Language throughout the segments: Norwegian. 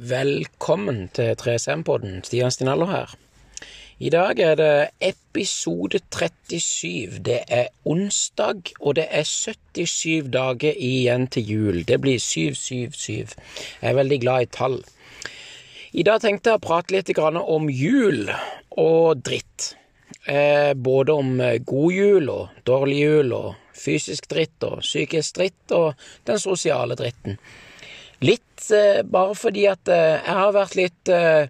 Velkommen til 3SM-podden. Stian Stinaller her. I dag er det episode 37. Det er onsdag, og det er 77 dager igjen til jul. Det blir 777. Jeg er veldig glad i tall. I dag tenkte jeg å prate litt om jul og dritt. Eh, både om god jul og dårlig jul, og fysisk dritt og psykisk dritt, og den sosiale dritten. Litt eh, bare fordi at eh, jeg har vært litt eh,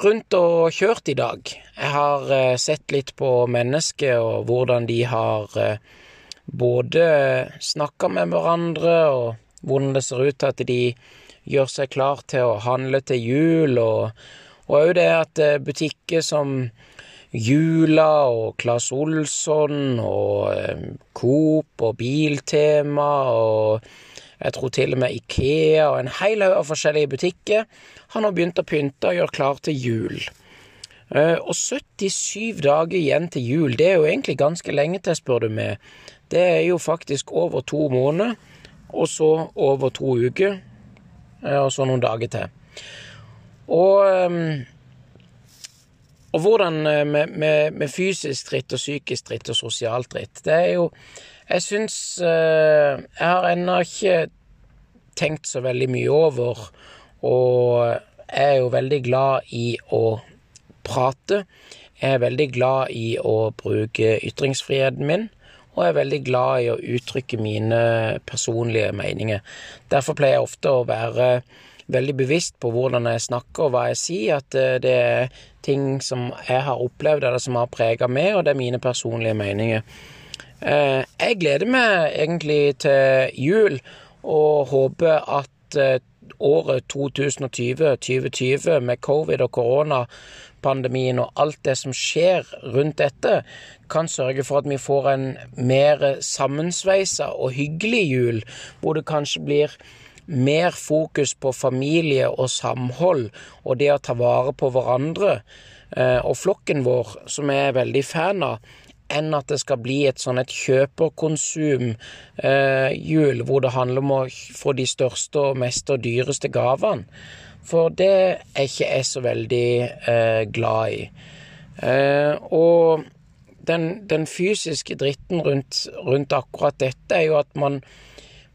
rundt og kjørt i dag. Jeg har eh, sett litt på mennesker og hvordan de har eh, både snakka med hverandre, og hvordan det ser ut til at de gjør seg klar til å handle til jul, og òg det at eh, butikker som Jula og Claes Olsson og Coop og Biltema og jeg tror til og med Ikea og en hel haug av forskjellige butikker har nå begynt å pynte og gjøre klar til jul. Eh, og 77 dager igjen til jul, det er jo egentlig ganske lenge til, spør du meg. Det er jo faktisk over to måneder, og så over to uker, eh, og så noen dager til. Og, eh, og hvordan med, med, med fysisk dritt og psykisk dritt og sosialt dritt, det er jo jeg syns eh, Jeg har ennå ikke tenkt så veldig mye over, og jeg er jo veldig glad i å prate. Jeg er veldig glad i å bruke ytringsfriheten min, og jeg er veldig glad i å uttrykke mine personlige meninger. Derfor pleier jeg ofte å være veldig bevisst på hvordan jeg snakker og hva jeg sier, at eh, det er ting som jeg har opplevd eller som har prega meg, og det er mine personlige meninger. Eh, jeg gleder meg egentlig til jul og håper at eh, året 2020, 2020 med covid og koronapandemien og alt det som skjer rundt dette, kan sørge for at vi får en mer sammensveisa og hyggelig jul, hvor det kanskje blir mer fokus på familie og samhold og det å ta vare på hverandre. Eh, og flokken vår, som jeg er veldig fan av, enn at det skal bli et sånn et kjøperkonsum-jul, eh, hvor det handler om å få de største og mest og dyreste gavene. For det er ikke jeg så veldig eh, glad i. Eh, og den, den, fysiske dritten rundt, rundt, akkurat dette er jo at man,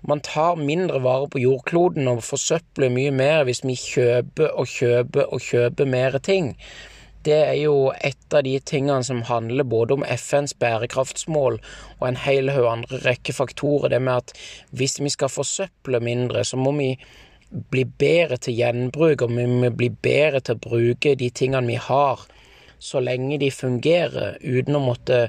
man tar mindre vare på jordkloden og forsøpler mye mer hvis vi kjøper og kjøper og kjøper mer ting det er jo et av de tingene som handler både om FNs bærekraftsmål og en hel haug andre rekke faktorer. Det med at hvis vi skal forsøple mindre, så må vi bli bedre til gjenbruk, og vi må bli bedre til å bruke de tingene vi har, så lenge de fungerer, uten å måtte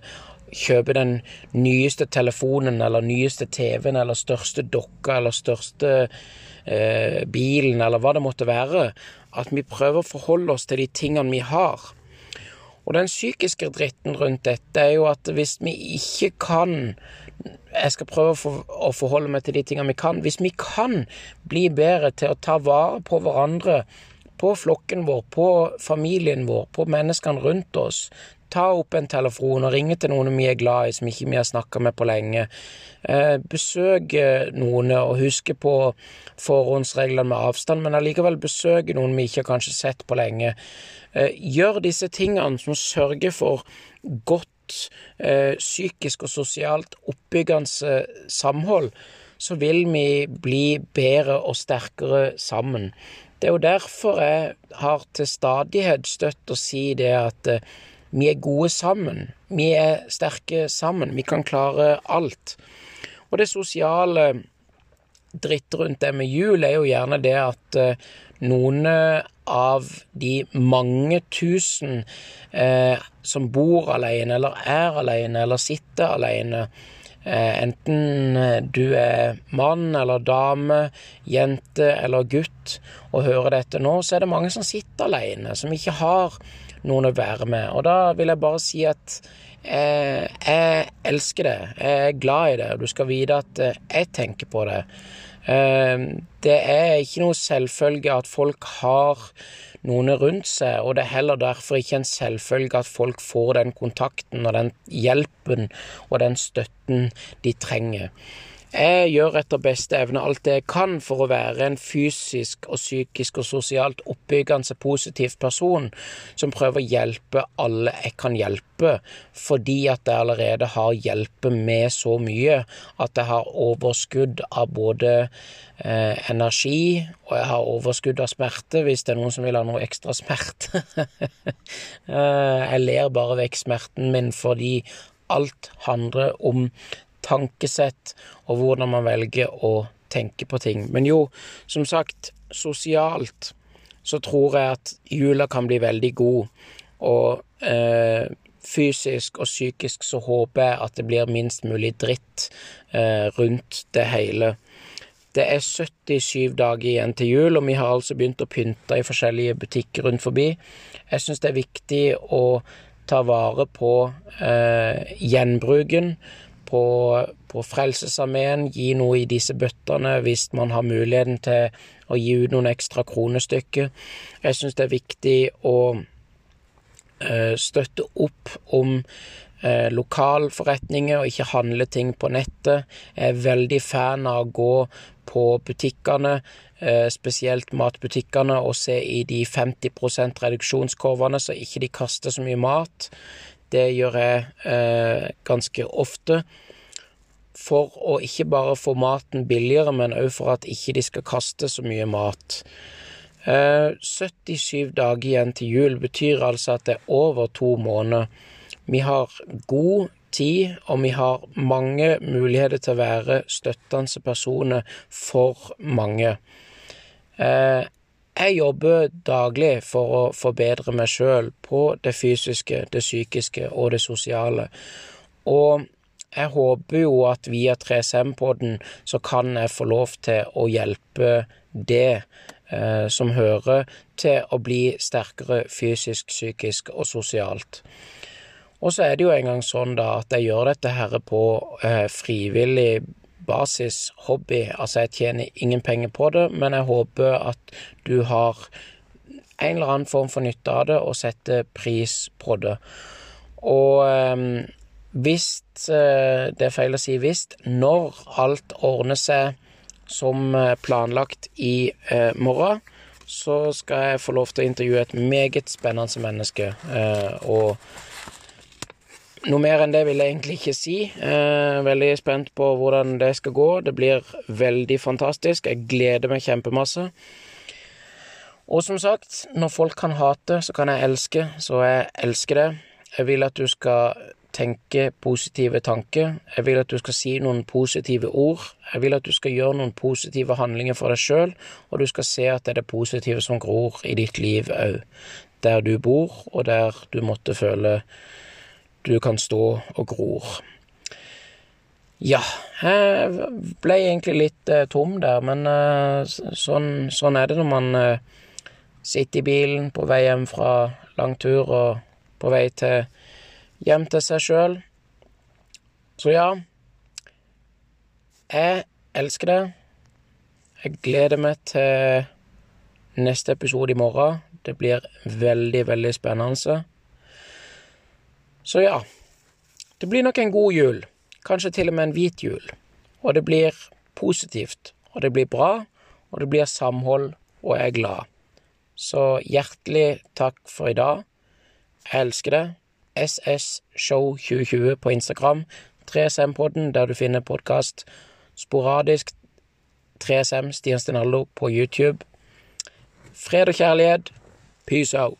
kjøpe den nyeste telefonen eller nyeste TV-en eller største dokka eller største eh, bilen eller hva det måtte være at vi prøver å forholde oss til de tingene vi har. Og den psykiske dritten rundt dette er jo at hvis vi ikke kan Jeg skal prøve å, for, å forholde meg til de tingene vi kan. Hvis vi kan bli bedre til å ta vare på hverandre, på flokken vår, på familien vår, på menneskene rundt oss, ta opp en telefon og ringe til noen vi er glad i, som ikke vi har snakka med på lenge. Eh, besøke noen og huske på forhåndsreglene med avstand, men allikevel besøke noen vi ikke har kanskje sett på lenge. Eh, gjør disse tingene som sørger for godt eh, psykisk og sosialt oppbyggende samhold, så vil vi bli bedre og sterkere sammen. Det er jo derfor jeg har til stadighet støtt å si det at vi er gode sammen. Vi er sterke sammen. Vi kan klare alt. Og det sosiale dritt rundt det med jul er jo gjerne det at eh, noen av de mange tusen eh, som bor alene, eller er alene, eller sitter alene, eh, enten du er mann eller dame, jente eller gutt, og hører dette nå, så er det mange som sitter alene, som ikke har noen å være med. Og da vil jeg bare si at eh, jeg elsker det. Jeg er glad i det. Og du skal vite at eh, jeg tenker på det. Eh, det er ikke noe selvfølge at folk har noen rundt seg, og det er heller derfor ikke en selvfølge at folk får den kontakten og den hjelpen og den støtten de trenger. Jeg gjør etter beste evne alt det jeg kan for å være en fysisk og psykisk og sosialt oppbyggende positiv person som prøver å hjelpe alle jeg kan hjelpe, fordi at jeg allerede har hjulpet med så mye at jeg har overskudd av både eh, energi og jeg har overskudd av smerte, hvis det er noen som vil ha noe ekstra smerte. Eh, jeg ler bare vekk smerten min fordi alt handler om tankesett og hvordan man velger å tenke på ting. Men jo, som sagt, sosialt så tror jeg at jula kan bli veldig god, og eh, fysisk og psykisk så håper jeg at det blir minst mulig dritt eh, rundt det hele. Det er 77 dager igjen til jul, og vi har altså begynt å pynte i forskjellige butikker rundt forbi. Jeg syns det er viktig å ta vare på eh, gjenbruken på, på Frelsesarmeen, gi noe i disse bøttene hvis man har muligheten til å gi ut noen ekstra kronestykker. Jeg syns det er viktig å uh, støtte opp om eh, lokalforretninger og ikke handle ting på nettet. Jeg er veldig fan av å gå på butikkene, uh, spesielt matbutikkene, og se i de 50% reduksjonskurvene, så ikke de kaster så mye mat. Det gjør jeg eh, ganske ofte. For å ikke bare få maten billigere, men òg for at ikke de skal kaste så mye mat. Eh, 77 dager igjen til jul betyr altså at det er over to måneder. Vi har god tid, og vi har mange muligheter til å være støttende personer for mange. Jeg jobber daglig for å forbedre meg sjøl på det fysiske, det psykiske og det sosiale. Og jeg håper jo at via 3SM-podden så kan jeg få lov til å hjelpe det eh, som hører til å bli sterkere fysisk, psykisk og sosialt. Og så er det jo engang sånn da at jeg gjør dette her på eh, frivillig basis hobby. Altså, jeg tjener ingen penger på det, men jeg håper at du har en eller annen form for nytte av det, og setter pris på det. Og eh, hvis Det er feil å si hvis. Når alt ordner seg som eh, planlagt i eh, morgen, så skal jeg få lov til å intervjue et meget spennende menneske. Eh, og noe mer enn det vil jeg egentlig ikke si. Eh, veldig spent på hvordan det skal gå. Det blir veldig fantastisk. Jeg gleder meg kjempemasse. Og som sagt, når folk kan hate, så kan jeg elske, så jeg elsker det. Jeg vil at du skal tenke positive tanker. Jeg vil at du skal si noen positive ord. Jeg vil at du skal gjøre noen positive handlinger for deg sjøl, og du skal se at det er det positive som gror i ditt liv òg. Der du bor, og der du måtte føle du kan stå og gror. Ja, jeg ble egentlig litt eh, tom der, men eh, sånn, sånn, er det når man eh, sitter i bilen på vei hjem fra lang tur og på vei til hjem til seg sjøl. Så ja, jeg elsker det. Jeg gleder meg til neste episode i morgen. Det blir veldig, veldig spennende. Så ja, det blir nok en god jul. Kanskje til og med en hvit jul. Og det blir positivt, og det blir bra, og det blir samhold, og jeg er glad. Så hjertelig takk for i dag. Jeg elsker det. SS Show 2020 på Instagram. 3SM-podden der du finner podkast sporadisk. 3SM Stian Stenaldo på YouTube. Fred og kjærlighet. Peace out.